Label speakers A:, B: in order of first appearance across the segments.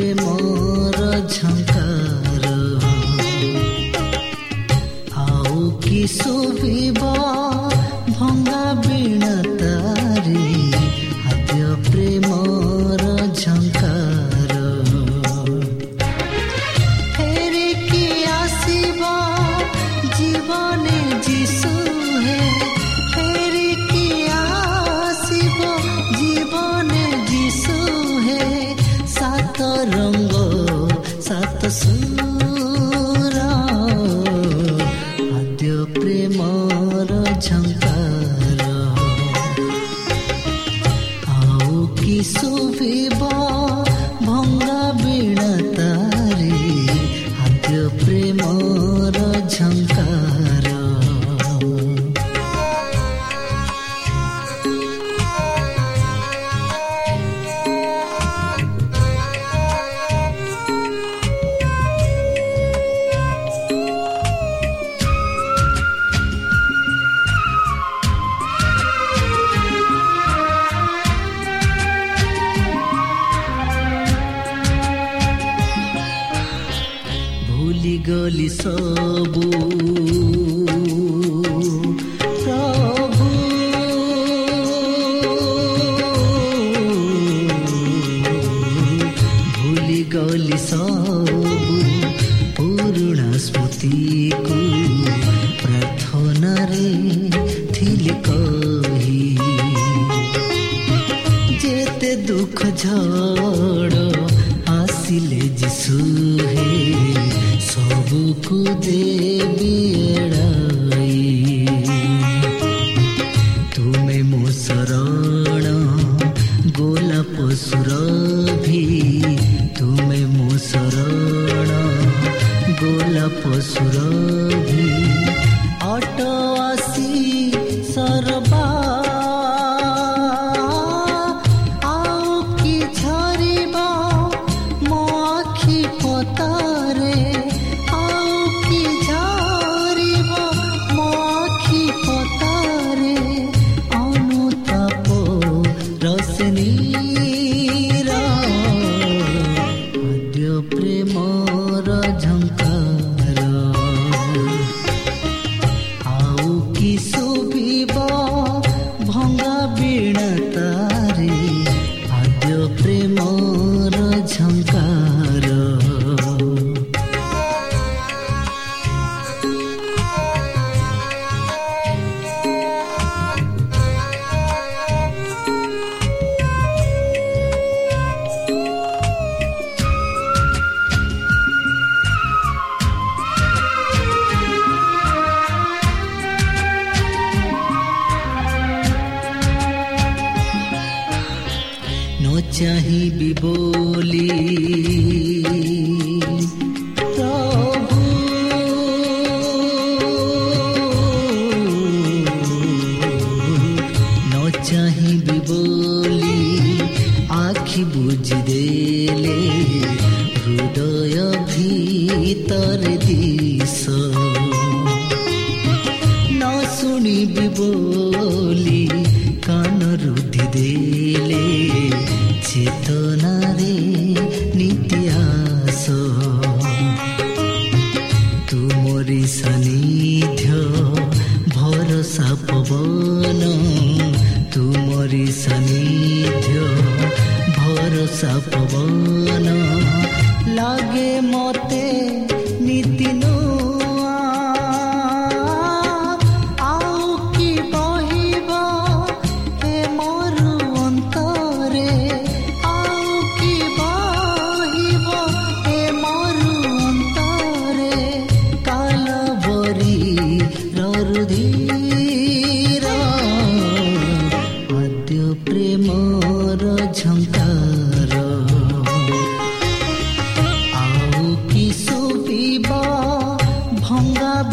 A: ଗଲି हमको दे बियड़ा শুনিবি বলি কান রুদ্ধি দেলে চেতনারে নিত্যাস তুমরি সান্নিধ্য, ভরসা পবন, তুমরি সান্নিধ্য, ভরসা পবন, লাগে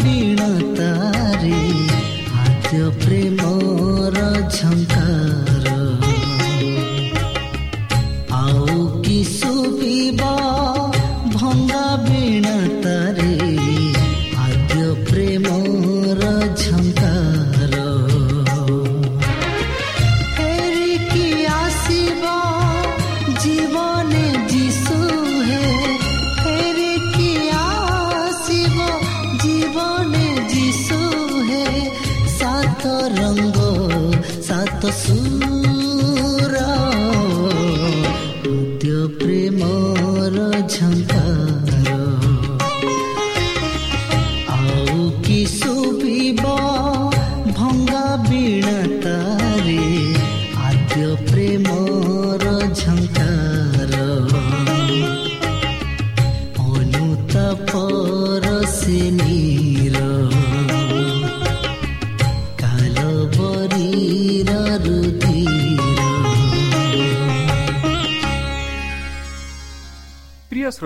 A: need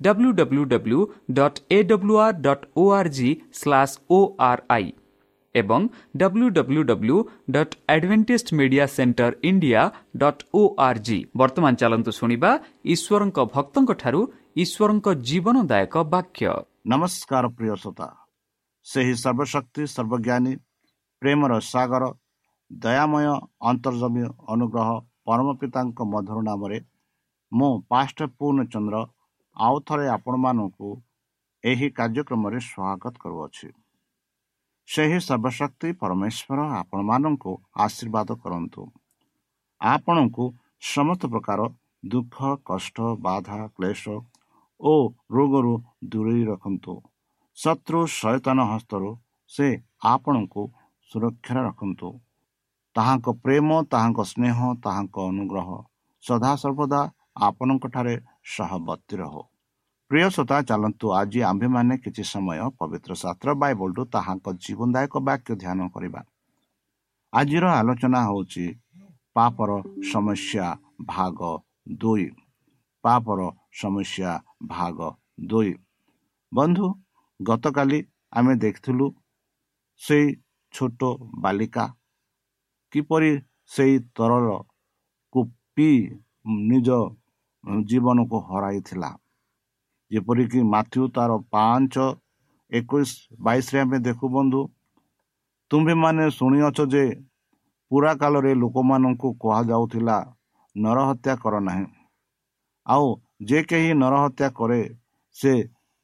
B: www dot AWR dot O R G slash O R I ଏବଂ www dot Adventist media centre India dot O R G ବର୍ତ୍ତମାନ ଚାଲନ୍ତୁ ଶୁଣିବା ଈଶ୍ୱରଙ୍କ ଭକ୍ତଙ୍କଠାରୁ ଈଶ୍ୱରଙ୍କ ଜୀବନଦାୟକ ବାକ୍ୟ।
C: ନମସ୍କାର ପ୍ରିୟ ଶ୍ରୋତା। ସେହି ସର୍ବଶକ୍ତି ସର୍ବଜ୍ଞାନୀ ପ୍ରେମର ସାଗର ଦୟାମୟ ଅନ୍ତର୍ଜମୀ ଅନୁଗ୍ରହ ପରମ ପିତାଙ୍କ ମଧୁର ନାମରେ ମୁଁ ପାଷ୍ଟ ପୂର୍ଣ୍ଣଚନ୍ଦ୍ର ଆଉ ଥରେ ଆପଣମାନଙ୍କୁ ଏହି କାର୍ଯ୍ୟକ୍ରମରେ ସ୍ୱାଗତ କରୁଅଛି। ସେହି ସର୍ବଶକ୍ତି ପରମେଶ୍ୱର ଆପଣମାନଙ୍କୁ ଆଶୀର୍ବାଦ କରନ୍ତୁ। ଆପଣଙ୍କୁ ସମସ୍ତ ପ୍ରକାର ଦୁଃଖ କଷ୍ଟ ବାଧା କ୍ଲେଶ ଓ ରୋଗରୁ ଦୂରେଇ ରଖନ୍ତୁ। ଶତ୍ରୁ ସଚେତନ ହସ୍ତରୁ ସେ ଆପଣଙ୍କୁ ସୁରକ୍ଷାରେ ରଖନ୍ତୁ। ତାହାଙ୍କ ପ୍ରେମ ତାହାଙ୍କ ସ୍ନେହ ତାହାଙ୍କ ଅନୁଗ୍ରହ ସଦାସର୍ବଦା ଆପଣଙ୍କଠାରେ ସହବର୍ତ୍ତୀ ରହୁ ପ୍ରିୟ ଶ୍ରୋତା ଚାଲନ୍ତୁ ଆଜି ଆମ୍ଭେମାନେ କିଛି ସମୟ ପବିତ୍ର ଶାସ୍ତ୍ର ବାଇବଲଠୁ ତାହାଙ୍କ ଜୀବନଦାୟକ ବାକ୍ୟ ଧ୍ୟାନ କରିବା। ଆଜିର ଆଲୋଚନା ହେଉଛି ପାପର ସମସ୍ୟା ଭାଗ ଦୁଇ। ପାପର ସମସ୍ୟା ଭାଗ ଦୁଇ। ବନ୍ଧୁ ଗତକାଲି ଆମେ ଦେଖିଥିଲୁ ସେଇ ଛୋଟ ବାଲିକା କିପରି ସେଇ ତରଳକୁ ପିଇ ନିଜ ଜୀବନକୁ ହରାଇଥିଲା। ଯେପରିକି ମାଥ୍ୟୁ ତାର ପାଞ୍ଚ ଏକୋଇଶ ବାଇଶରେ ଆମେ ଦେଖୁ ବନ୍ଧୁ ତୁମ୍ଭେମାନେ ଶୁଣିଅଛ ଯେ ପୁରା କାଳରେ ଲୋକମାନଙ୍କୁ କୁହାଯାଉଥିଲା ନରହତ୍ୟା କର ନାହିଁ। ଆଉ ଯେ କେହି ନରହତ୍ୟା କରେ ସେ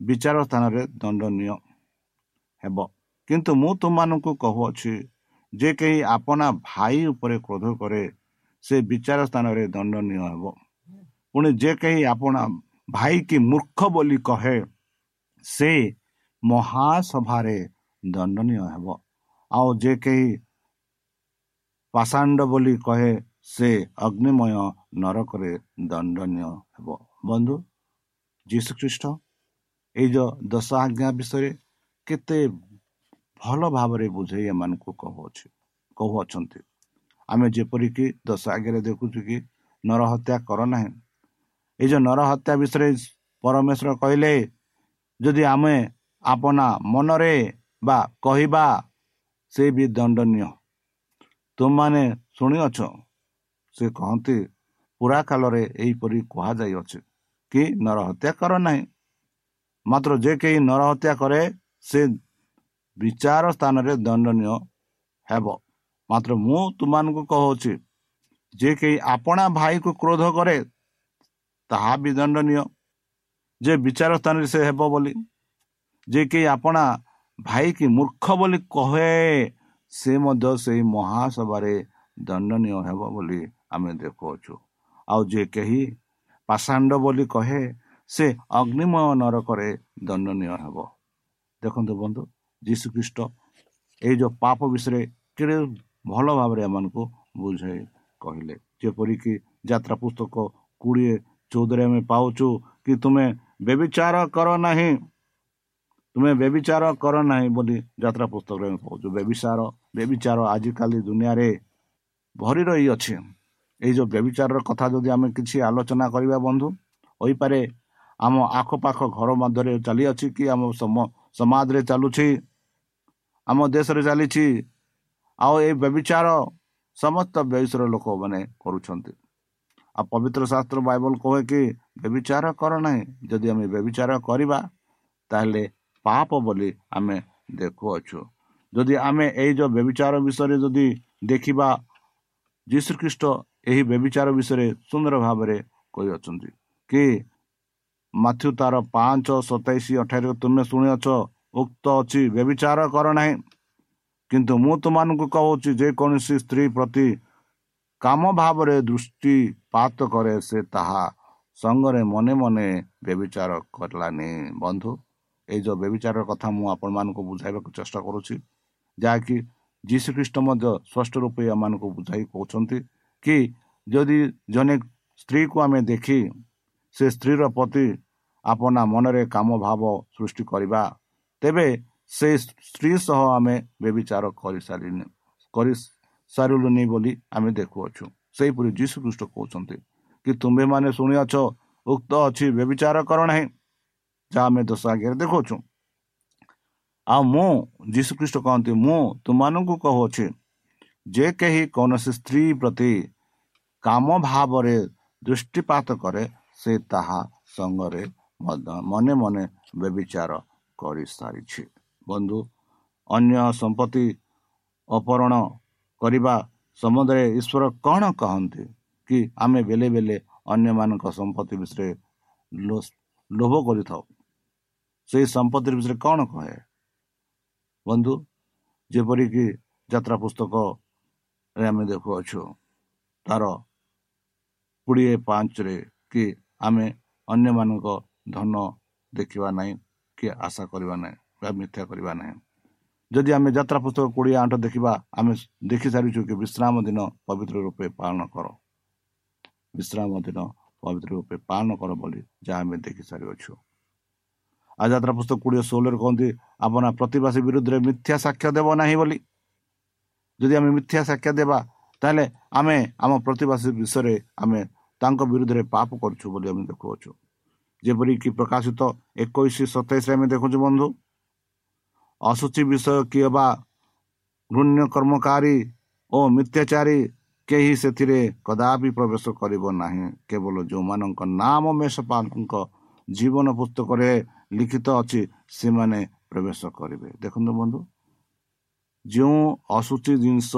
C: ବିଚାର ସ୍ଥାନରେ ଦଣ୍ଡନୀୟ ହେବ। କିନ୍ତୁ ମୁଁ ତୁମମାନଙ୍କୁ କହୁଅଛି ଯେ କେହି ଆପଣା ଭାଇ ଉପରେ କ୍ରୋଧ କରେ ସେ ବିଚାର ସ୍ଥାନରେ ଦଣ୍ଡନୀୟ ହେବ। ପୁଣି ଯେ କେହି ଆପଣ ଭାଇ କି ମୂର୍ଖ ବୋଲି କହେ ସେ ମହାସଭାରେ ଦଣ୍ଡନୀୟ ହେବ। ଆଉ ଯେ କେହି ପାଷାଣ୍ଡ ବୋଲି କହେ ସେ ଅଗ୍ନିମୟ ନରକରେ ଦଣ୍ଡନୀୟ ହେବ। ବନ୍ଧୁ ଯୀଶୁଖ୍ରୀଷ୍ଟ ଏଇ ଯେଉଁ ଦଶ ଆଜ୍ଞା ବିଷୟରେ କେତେ ଭଲ ଭାବରେ ବୁଝେଇ ଏମାନଙ୍କୁ କହୁଅଛି କହୁଅଛନ୍ତି। ଆମେ ଯେପରିକି ଦଶ ଆଜ୍ଞାରେ ଦେଖୁଛୁ କି ନରହତ୍ୟା କର ନାହିଁ ଏଇ ଯେଉଁ ନରହତ୍ୟା ବିଷୟରେ ପରମେଶ୍ୱର କହିଲେ ଯଦି ଆମେ ଆପଣା ମନରେ ବା କହିବା ସେ ବି ଦଣ୍ଡନୀୟ ତୁମମାନେ ଶୁଣିଅଛ ସେ କହନ୍ତି ପୁରା କାଳରେ ଏହିପରି କୁହାଯାଇଅଛି କି ନରହତ୍ୟା କର ନାହିଁ ମାତ୍ର ଯେ କେହି ନରହତ୍ୟା କରେ ସେ ବିଚାର ସ୍ଥାନରେ ଦଣ୍ଡନୀୟ ହେବ ମାତ୍ର ମୁଁ ତୁମମାନଙ୍କୁ କହୁଅଛି ଯେ କେହି ଆପଣା ଭାଇକୁ କ୍ରୋଧ କରେ ତାହା ବି ଦଣ୍ଡନୀୟ। ଯେ ବିଚାର ସ୍ଥାନରେ ସେ ହେବ ବୋଲି। ଯେ କେହି ଆପଣା ଭାଇ କି ମୂର୍ଖ ବୋଲି କହେ ସେ ମଧ୍ୟ ସେଇ ମହାସଭାରେ ଦଣ୍ଡନୀୟ ହେବ ବୋଲି ଆମେ ଦେଖୁଅଛୁ। ଆଉ ଯେ କେହି ପାଷାଣ୍ଡ ବୋଲି କହେ ସେ ଅଗ୍ନିମୟ ନରକରେ ଦଣ୍ଡନୀୟ ହେବ। ଦେଖନ୍ତୁ ବନ୍ଧୁ ଯୀଶୁଖ୍ରୀଷ୍ଟ ଏଇ ଯେଉଁ ପାପ ବିଷୟରେ କେଡ଼େ ଭଲ ଭାବରେ ଏମାନଙ୍କୁ ବୁଝାଇ କହିଲେ। ଯେପରିକି ଯାତ୍ରା ପୁସ୍ତକ କୋଡ଼ିଏ ଚଉଦରେ ଆମେ ପାଉଛୁ କି ତୁମେ ବେବିଚାର କର ନାହିଁ ତୁମେ ବେବିଚାର କର ନାହିଁ ବୋଲି ଯାତ୍ରା ପୁସ୍ତକରେ ଆମେ ପାଉଛୁ ବେବିଚାର ବେବିଚାର ଆଜିକାଲି ଦୁନିଆରେ ଭରି ରହିଅଛି ଏଇ ଯେଉଁ ବ୍ୟବିଚାରର କଥା ଯଦି ଆମେ କିଛି ଆଲୋଚନା କରିବା ବନ୍ଧୁ ହୋଇପାରେ ଆମ ଆଖପାଖ ଘର ମଧ୍ୟରେ ଚାଲିଅଛି କି ଆମ ସମାଜରେ ଚାଲୁଛି ଆମ ଦେଶରେ ଚାଲିଛି ଆଉ ଏଇ ବ୍ୟବିଚାର ସମସ୍ତ ବୟସର ଲୋକମାନେ କରୁଛନ୍ତି। ଆଉ ପବିତ୍ର ଶାସ୍ତ୍ର ବାଇବଲ କହେ କି ବ୍ୟବିଚାର କର ନାହିଁ। ଯଦି ଆମେ ବ୍ୟବିଚାର କରିବା ତାହେଲେ ପାପ ବୋଲି ଆମେ ଦେଖୁଅଛୁ। ଯଦି ଆମେ ଏଇ ଯେଉଁ ବ୍ୟବିଚାର ବିଷୟରେ ଯଦି ଦେଖିବା ଯୀଶୁଖ୍ରୀଷ୍ଟ ଏହି ବ୍ୟବିଚାର ବିଷୟରେ ସୁନ୍ଦର ଭାବରେ କହିଅଛନ୍ତି କି ମାଥ୍ୟୁ ତାର ପାଞ୍ଚ ସତେଇଶ ଅଠାଇଶ ତୁମେ ଶୁଣିଅଛ ଉକ୍ତ ଅଛି ବ୍ୟବିଚାର କର ନାହିଁ। କିନ୍ତୁ ମୁଁ ତୁମମାନଙ୍କୁ କହୁଛି ଯେକୌଣସି ସ୍ତ୍ରୀ ପ୍ରତି କାମ ଭାବରେ ଦୃଷ୍ଟିପାତ କରେ ସେ ତାହା ସଙ୍ଗରେ ମନେ ମନେ ବ୍ୟବିଚାର କରିଲାନି ବନ୍ଧୁ ଏଇ ଯେଉଁ ବ୍ୟବିଚାରର କଥା ମୁଁ ଆପଣମାନଙ୍କୁ ବୁଝାଇବାକୁ ଚେଷ୍ଟା କରୁଛି ଯାହାକି ଯୀଶୁଖ୍ରୀଷ୍ଟ ମଧ୍ୟ ସ୍ପଷ୍ଟ ରୂପେ ଏମାନଙ୍କୁ ବୁଝାଇ କହୁଛନ୍ତି କି ଯଦି ଜଣେ ସ୍ତ୍ରୀକୁ ଆମେ ଦେଖି ସେ ସ୍ତ୍ରୀର ପ୍ରତି ଆପଣା ମନରେ କାମ ଭାବ ସୃଷ୍ଟି କରିବା ତେବେ ସେ ସ୍ତ୍ରୀ ସହ ଆମେ ବ୍ୟବିଚାର କରିସାରିନି କରିସାରିଲୁନି ବୋଲି ଆମେ ଦେଖୁଅଛୁ। ସେହିପରି ଯୀଶୁଖ୍ରୀଷ୍ଟ କହୁଛନ୍ତି କି ତୁମ୍ଭେମାନେ ଶୁଣିଅଛ ଉକ୍ତ ଅଛି ବ୍ୟବିଚାର କର ନାହିଁ ଯାହା ଆମେ ଦଶ ଆଗରେ ଦେଖାଉଛୁ ଆଉ ମୁଁ ଯୀଶୁଖ୍ରୀଷ୍ଟ କହନ୍ତି ମୁଁ ତୁମମାନଙ୍କୁ କହୁଅଛି ଯେ କେହି କୌଣସି ସ୍ତ୍ରୀ ପ୍ରତି କାମ ଭାବରେ ଦୃଷ୍ଟିପାତ କରେ ସେ ତାହା ସଙ୍ଗରେ ମଧ୍ୟ ମନେ ମନେ ବ୍ୟବିଚାର କରିସାରିଛି। ବନ୍ଧୁ ଅନ୍ୟ ସମ୍ପତ୍ତି ଅପହରଣ କରିବା ସମ୍ବନ୍ଧରେ ଈଶ୍ୱର କ'ଣ କହନ୍ତି? କି ଆମେ ବେଲେ ବେଲେ ଅନ୍ୟମାନଙ୍କ ସମ୍ପତ୍ତି ବିଷୟରେ ଲୋଭ କରିଥାଉ। ସେଇ ସମ୍ପତ୍ତି ବିଷୟରେ କ'ଣ କହେ? ବନ୍ଧୁ ଯେପରିକି ଯାତ୍ରା ପୁସ୍ତକରେ ଆମେ ଦେଖୁଅଛୁ ତାର କୋଡ଼ିଏ ପାଞ୍ଚରେ କି ଆମେ ଅନ୍ୟମାନଙ୍କ ଧନ ଦେଖିବା ନାହିଁ କି ଆଶା କରିବା ନାହିଁ ବା ମିଥ୍ୟା କରିବା ନାହିଁ। ଯଦି ଆମେ ଯାତ୍ରା ପୁସ୍ତକ କୋଡ଼ିଏ ଆଠ ଦେଖିବା ଆମେ ଦେଖିସାରିଛୁ କି ବିଶ୍ରାମ ଦିନ ପବିତ୍ର ରୂପେ ପାଳନ କର ବିଶ୍ରାମ ଦିନ ପବିତ୍ର ରୂପେ ପାଳନ କର ବୋଲି ଯାହା ଆମେ ଦେଖିସାରିଅଛୁ ଆଉ ଯାତ୍ରା ପୁସ୍ତକ କୋଡ଼ିଏ ଷୋହଳରେ କହନ୍ତି ଆପଣ ପ୍ରତିବାସୀ ବିରୁଦ୍ଧରେ ମିଥ୍ୟା ସାକ୍ଷ୍ୟ ଦେବ ନାହିଁ ବୋଲି ଯଦି ଆମେ ମିଥ୍ୟା ସାକ୍ଷ୍ୟ ଦେବା ତାହେଲେ ଆମେ ଆମ ପ୍ରତିବାସୀ ବିଷୟରେ ଆମେ ତାଙ୍କ ବିରୁଦ୍ଧରେ ପାପ କରୁଛୁ ବୋଲି ଆମେ ଦେଖୁଅଛୁ। ଯେପରିକି ପ୍ରକାଶିତ ଏକୋଇଶ ସତେଇଶରେ ଆମେ ଦେଖୁଛୁ ବନ୍ଧୁ। ଅଶୁଚି ବିଷୟ କିଏ ବା ଘୃଣ୍ୟ କର୍ମକାରୀ ଓ ମିଥ୍ୟାଚାରୀ କେହି ସେଥିରେ କଦାପି ପ୍ରବେଶ କରିବ ନାହିଁ। କେବଳ ଯେଉଁମାନଙ୍କ ନାମ ମେଷପାଙ୍କ ଜୀବନ ପୁସ୍ତକରେ ଲିଖିତ ଅଛି ସେମାନେ ପ୍ରବେଶ କରିବେ। ଦେଖନ୍ତୁ ବନ୍ଧୁ ଯେଉଁ ଅଶୁଚି ଜିନିଷ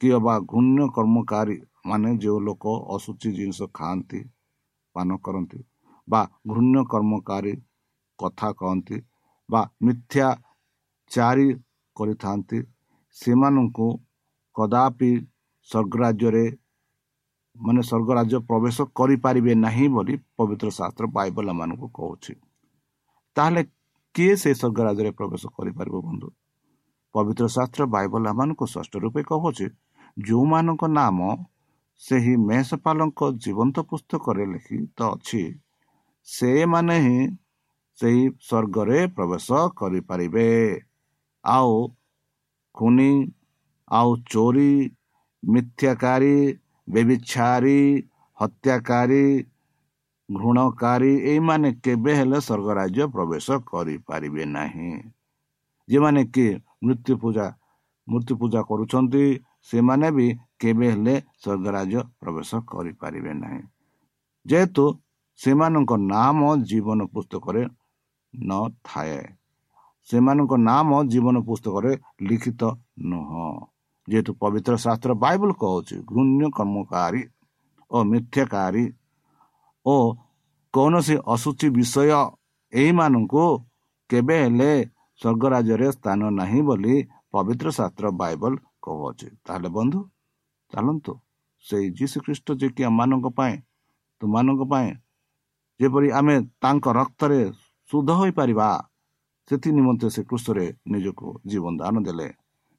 C: କିଏ ବା ଘୂର୍ଣ୍ଣ କର୍ମକାରୀ ମାନେ ଯେଉଁ ଲୋକ ଅଶୁଚି ଜିନିଷ ଖାଆନ୍ତି ପାନ କରନ୍ତି ବା ଘୃଣ୍ୟ କର୍ମକାରୀ କଥା କହନ୍ତି ବା ମିଥ୍ୟା ଚାରି କରିଥାନ୍ତି ସେମାନଙ୍କୁ କଦାପି ସ୍ୱର୍ଗରାଜ୍ୟରେ ମାନେ ସ୍ୱର୍ଗ ରାଜ୍ୟ ପ୍ରବେଶ କରିପାରିବେ ନାହିଁ ବୋଲି ପବିତ୍ର ଶାସ୍ତ୍ର ବାଇବଲ ମାନଙ୍କୁ କହୁଛି। ତାହେଲେ କିଏ ସେ ସ୍ୱର୍ଗ ରାଜ୍ୟରେ ପ୍ରବେଶ କରିପାରିବ ବନ୍ଧୁ? ପବିତ୍ର ଶାସ୍ତ୍ର ବାଇବଲ ମାନଙ୍କୁ ସ୍ପଷ୍ଟ ରୂପେ କହୁଛି ଯେଉଁମାନଙ୍କ ନାମ ସେହି ମେଷପାଲଙ୍କ ଜୀବନ୍ତ ପୁସ୍ତକରେ ଲିଖିତ ଅଛି ସେମାନେ ହିଁ ସେହି ସ୍ୱର୍ଗରେ ପ୍ରବେଶ କରିପାରିବେ। ଆଉ ଖୁନି ଆଉ ଚୋରି ମିଥ୍ୟାକାରୀ ବେବିଛାରୀ ହତ୍ୟାକାରୀ ଘୃଣକାରୀ ଏଇମାନେ କେବେ ହେଲେ ସ୍ୱର୍ଗ ରାଜ୍ୟ ପ୍ରବେଶ କରିପାରିବେ ନାହିଁ। ଯେଉଁମାନେ କି ମୃତ୍ୟୁ ପୂଜା ମୂର୍ତ୍ତି ପୂଜା କରୁଛନ୍ତି ସେମାନେ ବି କେବେ ହେଲେ ସ୍ୱର୍ଗ ରାଜ୍ୟ ପ୍ରବେଶ କରିପାରିବେ ନାହିଁ। ଯେହେତୁ ସେମାନଙ୍କ ନାମ ଜୀବନ ପୁସ୍ତକରେ ନଥାଏ ସେମାନଙ୍କ ନାମ ଜୀବନ ପୁସ୍ତକରେ ଲିଖିତ ନୁହଁ। ଯେହେତୁ ପବିତ୍ର ଶାସ୍ତ୍ର ବାଇବଲ କହୁଛି ଘୃଣ୍ୟ କର୍ମକାରୀ ଓ ମିଥ୍ୟାକାରୀ ଓ କୌଣସି ଅଶୁଚି ବିଷୟ ଏହିମାନଙ୍କୁ କେବେ ହେଲେ ସ୍ୱର୍ଗ ରାଜ୍ୟରେ ସ୍ଥାନ ନାହିଁ ବୋଲି ପବିତ୍ର ଶାସ୍ତ୍ର ବାଇବଲ କହୁଅଛି ତାହେଲେ ବନ୍ଧୁ ଚାଲନ୍ତୁ ସେଇ ଯୀଶୁ ଖ୍ରୀଷ୍ଟ ଯିଏକି ଆମମାନଙ୍କ ପାଇଁ ତୁମାନଙ୍କ ପାଇଁ ଯେପରି ଆମେ ତାଙ୍କ ରକ୍ତରେ ଶୁଦ୍ଧ ହୋଇପାରିବା ସେଥି ନିମନ୍ତେ ସେ କୃଷରେ ନିଜକୁ ଜୀବନ ଦାନ ଦେଲେ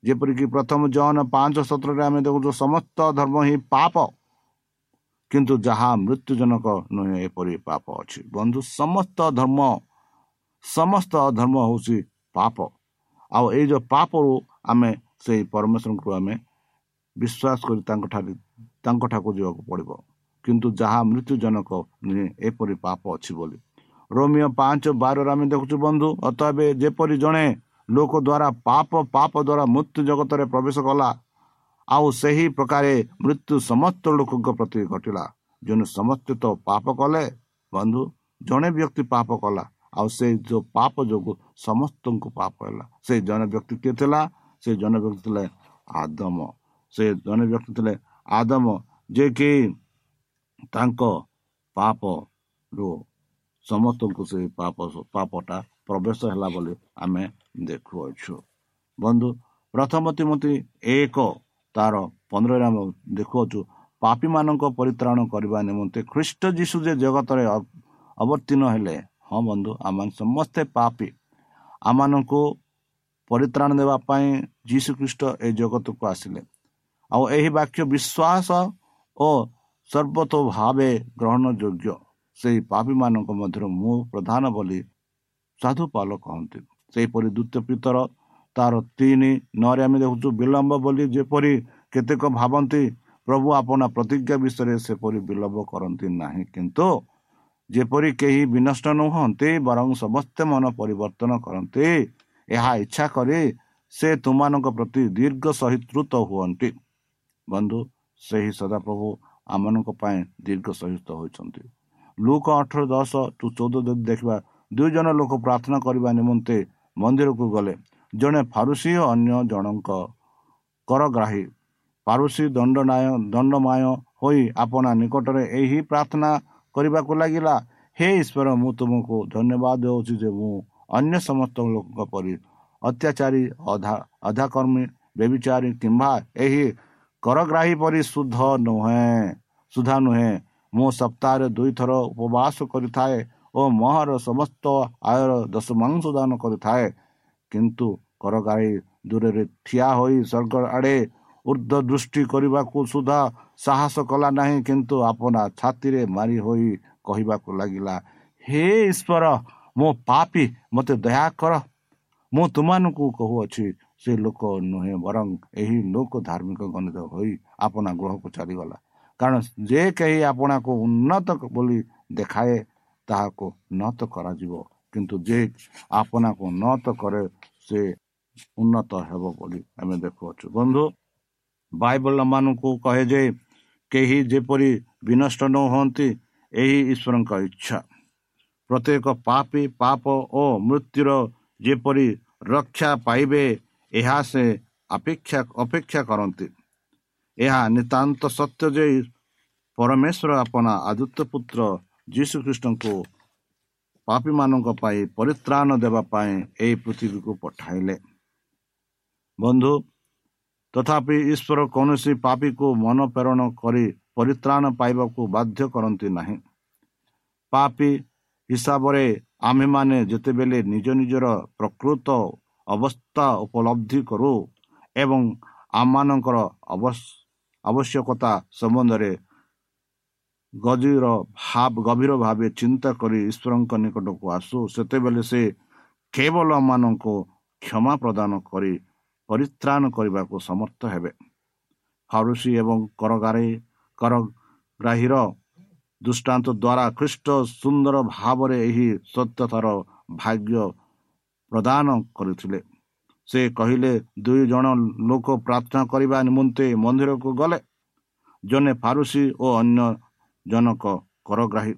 C: ଯେପରିକି ପ୍ରଥମ ଜନ ପାଞ୍ଚ ସତରରେ ଆମେ ଦେଖୁଛୁ ସମସ୍ତ ଧର୍ମ ହିଁ ପାପ। କିନ୍ତୁ ଯାହା ମୃତ୍ୟୁଜନକ ନୁହେଁ ଏପରି ପାପ ଅଛି। ବନ୍ଧୁ ସମସ୍ତ ଧର୍ମ ସମସ୍ତ ଧର୍ମ ହେଉଛି ପାପ। ଆଉ ଏଇ ଯେଉଁ ପାପରୁ ଆମେ ସେଇ ପରମେଶ୍ୱରଙ୍କୁ ଆମେ ବିଶ୍ୱାସ କରି ତାଙ୍କଠାରେ ତାଙ୍କଠାକୁ ଯିବାକୁ ପଡ଼ିବ। କିନ୍ତୁ ଯାହା ମୃତ୍ୟୁଜନକ ନୁହେଁ ଏପରି ପାପ ଅଛି ବୋଲି। ରୋମିଓ ପାଞ୍ଚ ବାରରେ ଆମେ ଦେଖୁଛୁ ବନ୍ଧୁ ଅତଏବ ଯେପରି ଜଣେ ଲୋକ ଦ୍ୱାରା ପାପ ପାପ ଦ୍ୱାରା ମୃତ୍ୟୁ ଜଗତରେ ପ୍ରବେଶ କଲା ଆଉ ସେହି ପ୍ରକାରେ ମୃତ୍ୟୁ ସମସ୍ତ ଲୋକଙ୍କ ପ୍ରତି ଘଟିଲା। ଜଣେ ସମସ୍ତେ ତ ପାପ କଲେ ବନ୍ଧୁ ଜଣେ ବ୍ୟକ୍ତି ପାପ କଲା ଆଉ ସେ ଯେଉଁ ପାପ ଯୋଗୁଁ ସମସ୍ତଙ୍କୁ ପାପ ହେଲା। ସେ ଜଣେ ବ୍ୟକ୍ତି କିଏ ଥିଲା? ସେ ଜଣେ ବ୍ୟକ୍ତି ଥିଲେ ଆଦମ। ସେ ଜଣେ ବ୍ୟକ୍ତି ଥିଲେ ଆଦମ ଯେ କି ତାଙ୍କ ପାପରୁ ସମସ୍ତଙ୍କୁ ସେ ପାପ ପାପଟା ପ୍ରବେଶ ହେଲା ବୋଲି ଆମେ ଦେଖୁଅଛୁ। ବନ୍ଧୁ ପ୍ରଥମ ତିମତି ଏକ ତାର ପନ୍ଦରରେ ଆମେ ଦେଖୁଅଛୁ ପାପୀମାନଙ୍କ ପରିତ୍ରାଣ କରିବା ନିମନ୍ତେ ଖ୍ରୀଷ୍ଟ ଯୀଶୁ ଯେ ଜଗତରେ ଅବତୀର୍ଣ୍ଣ ହେଲେ ହଁ ବନ୍ଧୁ ଆମେ ସମସ୍ତେ ପାପି। ଆମମାନଙ୍କୁ ପରିତ୍ରାଣ ଦେବା ପାଇଁ ଯୀଶୁ ଖ୍ରୀଷ୍ଟ ଏ ଜଗତକୁ ଆସିଲେ। ଆଉ ଏହି ବାକ୍ୟ ବିଶ୍ୱାସ ଓ ସର୍ବତ ଭାବେ ଗ୍ରହଣ ଯୋଗ୍ୟ ସେହି ପାପୀମାନଙ୍କ ମଧ୍ୟରୁ ମୁଁ ପ୍ରଧାନ ବୋଲି ସାଧୁପାଲ କହନ୍ତି। ସେହିପରି ଦ୍ୱିତୀୟ ପିତର ତାର ତିନି ନରେ ଆମେ ଦେଖୁଛୁ ବିଳମ୍ବ ବୋଲି ଯେପରି କେତେକ ଭାବନ୍ତି ପ୍ରଭୁ ଆପଣା ପ୍ରତିଜ୍ଞା ବିଷୟରେ ସେପରି ବିଳମ୍ବ କରନ୍ତି ନାହିଁ। କିନ୍ତୁ ଯେପରି କେହି ବିନଷ୍ଟ ନୁହନ୍ତି ବରଂ ସମସ୍ତେ ମନ ପରିବର୍ତ୍ତନ କରନ୍ତି ଏହା ଇଚ୍ଛା କରି ସେ ତୁମାନଙ୍କ ପ୍ରତି ଦୀର୍ଘ ସହିଷ୍ଣୁତ ହୁଅନ୍ତି। ବନ୍ଧୁ ସେହି ସଦାପ୍ରଭୁ ଆମମାନଙ୍କ ପାଇଁ ଦୀର୍ଘ ସହିଷ୍ଠ ହୋଇଛନ୍ତି। ଲୁକ ଅଠର ଦଶ ଟୁ ଚଉଦ ଯଦି ଦେଖିବା ଦୁଇ ଜଣ ଲୋକ ପ୍ରାର୍ଥନା କରିବା ନିମନ୍ତେ ମନ୍ଦିରକୁ ଗଲେ। ଜଣେ ଫାରୁସି ଓ ଅନ୍ୟ ଜଣଙ୍କ କରଗ୍ରାହୀ। ପାରୁସି ଦଣ୍ଡନାୟ ଦଣ୍ଡମାୟ ହୋଇ ଆପଣା ନିକଟରେ ଏହି ପ୍ରାର୍ଥନା କରିବାକୁ ଲାଗିଲା ହେ ଈଶ୍ୱର ମୁଁ ତୁମକୁ ଧନ୍ୟବାଦ ଦେଉଛି ଯେ ମୁଁ ଅନ୍ୟ ସମସ୍ତ ଲୋକଙ୍କ ପରି ଅତ୍ୟାଚାରୀ ଅଧା ଅଧାକର୍ମୀ ବେବିଚାରୀ କିମ୍ବା ଏହି କରଗ୍ରାହୀ ପରି ଶୁଦ୍ଧ ନୁହେଁ ସୁଧା ନୁହେଁ। ମୁଁ ସପ୍ତାହରେ ଦୁଇଥର ଉପବାସ କରିଥାଏ ଓ ମହର ସମସ୍ତ ଆୟର ଦଶମାଂଶ ଦାନ କରିଥାଏ। କିନ୍ତୁ କରଗାଈ ଦୂରରେ ଠିଆ ହୋଇ ସ୍ୱର୍ଗ ଆଡ଼େ ଉର୍ଦ୍ଧ୍ୱ ଦୃଷ୍ଟି କରିବାକୁ ସୁଦ୍ଧା ସାହସ କଲା ନାହିଁ। କିନ୍ତୁ ଆପଣା ଛାତିରେ ମାରି ହୋଇ କହିବାକୁ ଲାଗିଲା ହେ ଈଶ୍ୱର ମୋ ପାପି ମୋତେ ଦୟା କର। ମୁଁ ତୁମମାନଙ୍କୁ କହୁଅଛି ସେ ଲୋକ ନୁହେଁ ବରଂ ଏହି ଲୋକ ଧାର୍ମିକ ଗଣିତ ହୋଇ ଆପଣା ଗୃହକୁ ଚାଲିଗଲା। କାରଣ ଯେ କେହି ଆପଣାକୁ ଉନ୍ନତ ବୋଲି ଦେଖାଏ ତାହାକୁ ନତ କରାଯିବ। କିନ୍ତୁ ଯେ ଆପଣାକୁ ନତ କରେ ସେ ଉନ୍ନତ ହେବ ବୋଲି ଆମେ ଦେଖୁଅଛୁ। ବନ୍ଧୁ ବାଇବଲ ମାନଙ୍କୁ କହେ ଯେ କେହି ଯେପରି ବିନଷ୍ଟ ନ ହୁଅନ୍ତି ଏହି ଈଶ୍ୱରଙ୍କ ଇଚ୍ଛା। ପ୍ରତ୍ୟେକ ପାପି ପାପ ଓ ମୃତ୍ୟୁର ଯେପରି ରକ୍ଷା ପାଇବେ ଏହା ସେ ଅପେକ୍ଷା ଅପେକ୍ଷା କରନ୍ତି। ଏହା ନିତାନ୍ତ ସତ୍ୟ ଯେ ପରମେଶ୍ୱର ଆପଣା ଆଦିତ୍ୟ ପୁତ୍ର ଯୀଶୁଖ୍ରୀଷ୍ଟଙ୍କୁ ପାପୀମାନଙ୍କ ପାଇଁ ପରିତ୍ରାଣ ଦେବା ପାଇଁ ଏହି ପୃଥିବୀକୁ ପଠାଇଲେ। ବନ୍ଧୁ ତଥାପି ଈଶ୍ୱର କୌଣସି ପାପୀକୁ ମନ ପ୍ରେରଣ କରି ପରିତ୍ରାଣ ପାଇବାକୁ ବାଧ୍ୟ କରନ୍ତି ନାହିଁ। ପାପି ହିସାବରେ ଆମ୍ଭେମାନେ ଯେତେବେଳେ ନିଜ ନିଜର ପ୍ରକୃତ ଅବସ୍ଥା ଉପଲବ୍ଧି କରୁ ଏବଂ ଆମମାନଙ୍କର ଆବଶ୍ୟକତା ସମ୍ବନ୍ଧରେ ଗଭୀର ଭାବ ଗଭୀର ଭାବେ ଚିନ୍ତା କରି ଈଶ୍ୱରଙ୍କ ନିକଟକୁ ଆସୁ। ସେତେବେଳେ ସେ କେବଳ ଆମମାନଙ୍କୁ କ୍ଷମା ପ୍ରଦାନ କରି ପରିତ୍ରାଣ କରିବାକୁ ସମର୍ଥ ହେବେ। ଫାରୁସି ଏବଂ କରଗାରେ କରଗ୍ରାହୀର ଦୃଷ୍ଟାନ୍ତ ଦ୍ୱାରା ଖ୍ରୀଷ୍ଟ ସୁନ୍ଦର ଭାବରେ ଏହି ସତ୍ୟତାର ଭାଗ୍ୟ ପ୍ରଦାନ କରିଥିଲେ। ସେ କହିଲେ ଦୁଇ ଜଣ ଲୋକ ପ୍ରାର୍ଥନା କରିବା ନିମନ୍ତେ ମନ୍ଦିରକୁ ଗଲେ। ଜଣେ ଫାରୁସି ଓ ଅନ୍ୟ ଜଣକ କରଗ୍ରାହୀ।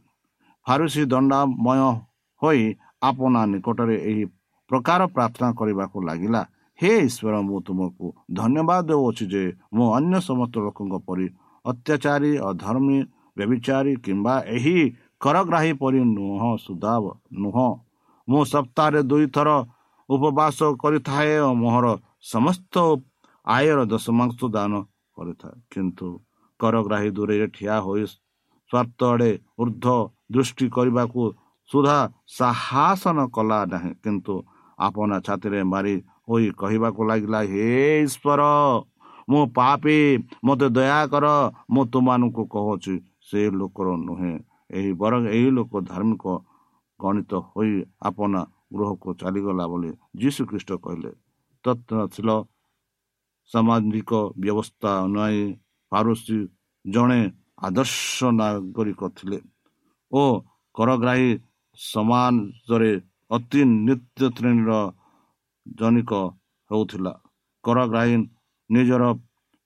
C: ଫାରୁସି ଦଣ୍ଡାମୟ ହୋଇ ଆପଣା ନିକଟରେ ଏହି ପ୍ରକାର ପ୍ରାର୍ଥନା କରିବାକୁ ଲାଗିଲା। ହେ ଈଶ୍ୱର ମୁଁ ତୁମକୁ ଧନ୍ୟବାଦ ଦେଉଅଛି ଯେ ମୁଁ ଅନ୍ୟ ସମସ୍ତ ଲୋକଙ୍କ ପରି ଅତ୍ୟାଚାରୀ ଅଧର୍ମୀ ବ୍ୟବିଚାରୀ କିମ୍ବା ଏହି କରଗ୍ରାହୀ ପରି ନୁହଁ ସୁଧା ନୁହଁ। ମୁଁ ସପ୍ତାହରେ ଦୁଇଥର ଉପବାସ କରିଥାଏ ଓ ମୋହର ସମସ୍ତ ଆୟର ଦଶମାଂଶ ଦାନ କରିଥାଏ। କିନ୍ତୁ କରଗ୍ରାହୀ ଦୂରରେ ଠିଆ ହୋଇ ସ୍ୱାର୍ଥ ଆଡ଼େ ଉର୍ଦ୍ଧ୍ୱ ଦୃଷ୍ଟି କରିବାକୁ ସୁଧା ସାହସନ କଲା ନାହିଁ। କିନ୍ତୁ ଆପଣା ଛାତିରେ ମାରି ହୋଇ କହିବାକୁ ଲାଗିଲା ହେ ଈଶ୍ୱର ମୁଁ ପାପି ମୋତେ ଦୟାକର ମୁଁ ତୁମମାନଙ୍କୁ କହୁଛି ସେ ଲୋକର ନୁହେଁ। ଏହି ବରଂ ଏହି ଲୋକ ଧାର୍ମିକ ଗଣିତ ହୋଇ ଆପଣା ଗୃହକୁ ଚାଲିଗଲା ବୋଲି ଯୀଶୁ ଖ୍ରୀଷ୍ଟ କହିଲେ ତତ୍ନଶୀଳ ସାମାଜିକ ବ୍ୟବସ୍ଥା ଅନୁଯାୟୀ ପାରୁସି ଜଣେ ଆଦର୍ଶ ନାଗରିକ ଥିଲେ ଓ କରଗ୍ରାହୀ ସମାଜରେ ଅତି ନିତ୍ୟ ଶ୍ରେଣୀର ଜନିକ ହେଉଥିଲା। କରଗ୍ରାହୀ ନିଜର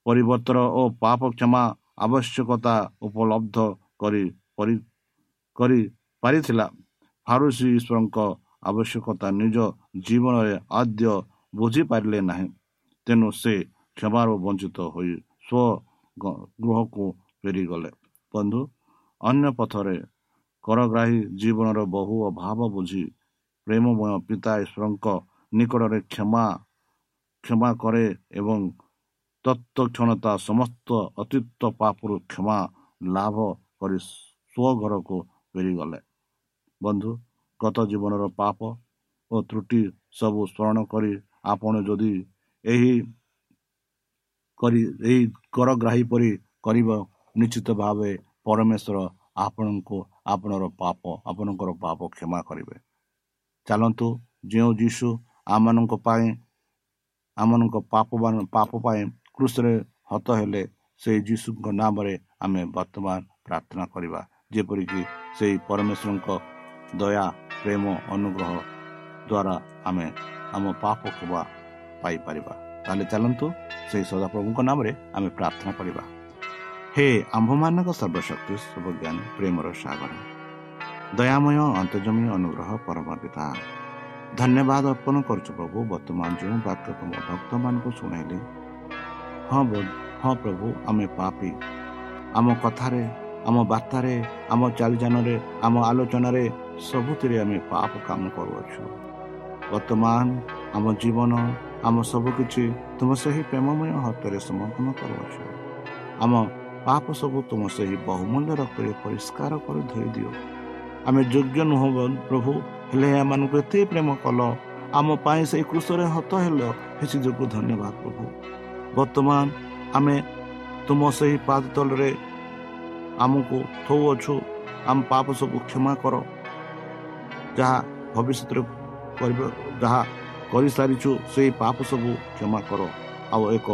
C: ପରିବର୍ତ୍ତନ ଓ ପାପ କ୍ଷମା ଆବଶ୍ୟକତା ଉପଲବ୍ଧ କରି କରିପାରିଥିଲା ଫାରୁସି ଈଶ୍ୱରଙ୍କ ଆବଶ୍ୟକତା ନିଜ ଜୀବନରେ ଆଦ୍ୟ ବୁଝିପାରିଲେ ନାହିଁ। ତେଣୁ ସେ କ୍ଷମାରୁ ବଞ୍ଚିତ ହୋଇ ସ୍ୱ ଗୃହକୁ ଫେରିଗଲେ। ବନ୍ଧୁ ଅନ୍ୟ ପଥରେ କରଗ୍ରାହୀ ଜୀବନର ବହୁ ଅଭାବ ବୁଝି ପ୍ରେମମୟ ପିତା ଈଶ୍ୱରଙ୍କ ନିକଟରେ କ୍ଷମା କ୍ଷମା କରେ ଏବଂ ତତ୍କ୍ଷଣତା ସମସ୍ତ ଅତୀତ ପାପରୁ କ୍ଷମା ଲାଭ କରି ସ୍ୱ ଘରକୁ ଫେରିଗଲେ। ବନ୍ଧୁ ଗତ ଜୀବନର ପାପ ଓ ତ୍ରୁଟି ସବୁ ସ୍ମରଣ କରି ଆପଣ ଯଦି ଏହି କରି ଏହି କରଗ୍ରାହୀ ପରି କରିବ ନିଶ୍ଚିତ ଭାବେ ପରମେଶ୍ୱର ଆପଣଙ୍କୁ ଆପଣର ପାପ ଆପଣଙ୍କର ପାପ କ୍ଷମା କରିବେ। ଚାଲନ୍ତୁ ଯେଉଁ ଯୀଶୁ ଆମମାନଙ୍କ ପାଇଁ ଆମମାନଙ୍କ ପାପ ପାପ ପାଇଁ କୃଷରେ ହତ ହେଲେ ସେଇ ଯୀଶୁଙ୍କ ନାମରେ ଆମେ ବର୍ତ୍ତମାନ ପ୍ରାର୍ଥନା କରିବା। ଯେପରିକି ସେଇ ପରମେଶ୍ୱରଙ୍କ ଦୟା ପ୍ରେମ ଅନୁଗ୍ରହ ଦ୍ୱାରା ଆମେ ଆମ ପାପ କ୍ଷମା ପାଇପାରିବା। ତାହେଲେ ଚାଲନ୍ତୁ ସେହି ସଦାପ୍ରଭୁଙ୍କ ନାମରେ ଆମେ ପ୍ରାର୍ଥନା କରିବା। ହେ ଆମ୍ଭମାନଙ୍କ ସର୍ବଶକ୍ତି ସର୍ବଜ୍ଞାନୀ ପ୍ରେମର ସାଗର। ଦୟାମୟ ଅନ୍ତର୍ଜମୀ ଅନୁଗ୍ରହ ପରମ ପିତା ଧନ୍ୟବାଦ ଅର୍ପଣ କରୁଛୁ ପ୍ରଭୁ ବର୍ତ୍ତମାନ ଯେଉଁ ବାକ୍ୟ ତୁମ ଭକ୍ତମାନଙ୍କୁ ଶୁଣାଇଲେ ହଁ ହଁ ପ୍ରଭୁ ଆମେ ପାପି। ଆମ କଥାରେ ଆମ ବାର୍ତ୍ତାରେ ଆମ ଚାଲିଯାନରେ ଆମ ଆଲୋଚନାରେ ସବୁଥିରେ ଆମେ ପାପ କାମ କରୁଅଛୁ। ବର୍ତ୍ତମାନ ଆମ ଜୀବନ ଆମ ସବୁକିଛି ତୁମ ସେହି ପ୍ରେମମୟ ହତରେ ସମର୍ପଣ କରୁଅଛୁ। ଆମ ପାପ ସବୁ ତୁମ ସେହି ବହୁମୂଲ୍ୟ ରକ୍ତରେ ପରିଷ୍କାର କରି ଧୋଇ ଦିଅ। ଆମେ ଯୋଗ୍ୟ ନୁହଁ ପ୍ରଭୁ ହେଲେ ଏମାନଙ୍କୁ ଏତେ ପ୍ରେମ କଲ। ଆମ ପାଇଁ ସେଇ କୃଷରେ ହତ ହେଲ ଯୋଗୁଁ ଧନ୍ୟବାଦ ପ୍ରଭୁ। ବର୍ତ୍ତମାନ ଆମେ ତୁମ ସେହି ପାଦ ତଳରେ ଆମକୁ ଥଉଅଛୁ। ଆମ ପାପ ସବୁ କ୍ଷମା କର। ଯାହା ଭବିଷ୍ୟତରେ କରିବ ଯାହା କରିସାରିଛୁ ସେଇ ପାପ ସବୁ କ୍ଷମା କର। ଆଉ ଏକ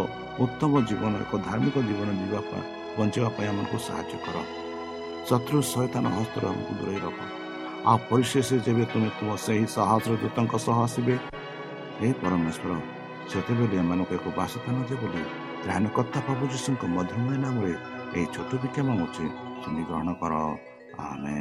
C: ଉତ୍ତମ ଜୀବନ ଏକ ଧାର୍ମିକ ଜୀବନ ଯିବା ପାଇଁ ବଞ୍ଚିବା ପାଇଁ ଆମକୁ ସାହାଯ୍ୟ କର। ଶତ୍ରୁ ସୈତାନ ହସ୍ତରେ ଆମକୁ ଦୂରେଇ ରଖ। ଆଉ ପରିଶେଷ ଯେବେ ତୁମେ ତୁମ ସେହି ସହସ୍ର ଦୂତଙ୍କ ସହ ଆସିବେ ହେ ପରମେଶ୍ୱର ସେତେବେଳେ ଏମାନଙ୍କୁ ଏକ ବାସସ୍ଥାନ ଯେ ବୋଲି ତ୍ରାଣକର୍ତ୍ତା ପ୍ରଭୁ ଯୀଶୁଙ୍କ ମଧୁମୟ ନାମରେ ଏହି ଛୋଟ ବିକ୍ଷମ ଅଛି ଶୁଣି ଗ୍ରହଣ କର। ଆମେ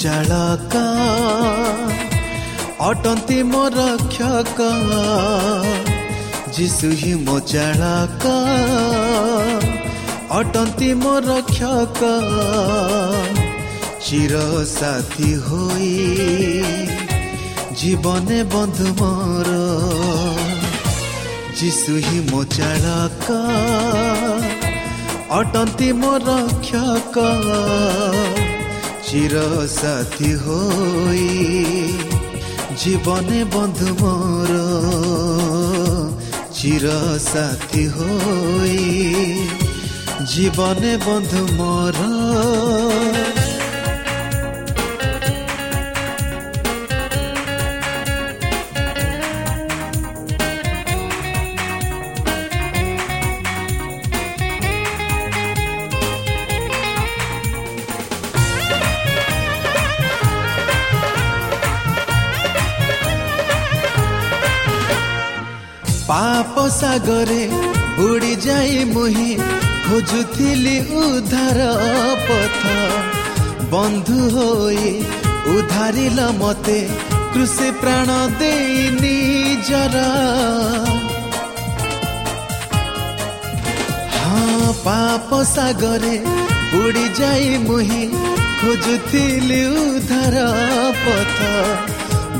D: ଚାଳକ। ଅଟନ୍ତି ମୋ ରକ୍ଷକ। ଯିଶୁ ହିଁ ମୋ ଚାଳକ। ଅଟନ୍ତି ମୋ ରକ୍ଷକ। ଚିର ସାଥୀ ହୋଇ ଜୀବନେ ବନ୍ଧୁ ମୋର। ଯିଶୁ ହିଁ ମୋ ଚାଳକ। ଅଟନ୍ତି ମୋ ରକ୍ଷକ। ଚିର ସାଥୀ ହୋଇ ଜୀବନେ ବନ୍ଧୁ ମୋର ଚିର ସାଥୀ ହୋଇ ଜୀବନେ ବନ୍ଧୁ ମୋର ପାପ ସାଗରେ ବୁଡ଼ି ଯାଇ ମୁହିଁ ଖୋଜୁଥିଲି ଉଦ୍ଧାର ପଥ। ବନ୍ଧୁ ହୋଇ ଉଦ୍ଧାରିଲ ମତେ କୃଷି ପ୍ରାଣ ଦେଇ ନିଜର ହଁ ପାପ ସାଗରେ ବୁଡ଼ି ଯାଇ ମୁହିଁ ଖୋଜୁଥିଲି ଉଦ୍ଧାର ପଥ।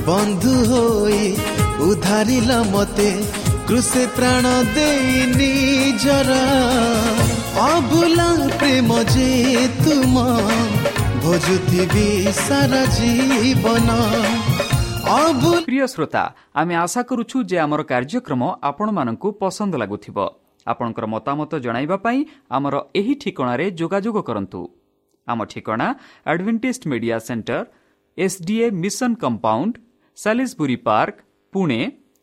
D: ବନ୍ଧୁ ହୋଇ ଉଦ୍ଧାରିଲ ମତେ କୃଷେ ପ୍ରାଣ ଦେଇ ନିଜର ଅବୁଲା ପ୍ରେମ ଯେ ତୁମ ଭୋଜୁଥିବି ସାରା ଜୀବନ
B: ପ୍ରିୟ ଶ୍ରୋତା ଆମେ ଆଶା କରୁଛୁ ଯେ ଆମର କାର୍ଯ୍ୟକ୍ରମ ଆପଣମାନଙ୍କୁ ପସନ୍ଦ ଲାଗୁଥିବ ଆପଣଙ୍କର ମତାମତ ଜଣାଇବା ପାଇଁ ଆମର ଏହି ଠିକଣାରେ ଯୋଗାଯୋଗ କରନ୍ତୁ ଆମ ଠିକଣା Adventist media centre SDA mission compound Salisbury park Pune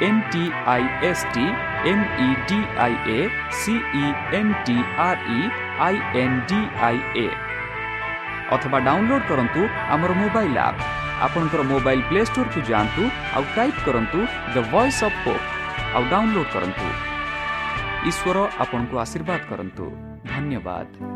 B: D I A C E N T R E I N D I A ଅଥବା ଡାଉନଲୋଡ୍ କରନ୍ତୁ ଆମର ମୋବାଇଲ୍ ଆପ୍ ଆପଣଙ୍କର ମୋବାଇଲ୍ ପ୍ଲେ ଷ୍ଟୋରକୁ ଯାଆନ୍ତୁ ଆଉ ଟାଇପ୍ କରନ୍ତୁ ଦ ଭଏସ୍ ଅଫ୍ ପୋପ୍ ଆଉ download କରନ୍ତୁ। ଈଶ୍ୱର ଆପଣଙ୍କୁ ଆଶୀର୍ବାଦ କରନ୍ତୁ। ଧନ୍ୟବାଦ।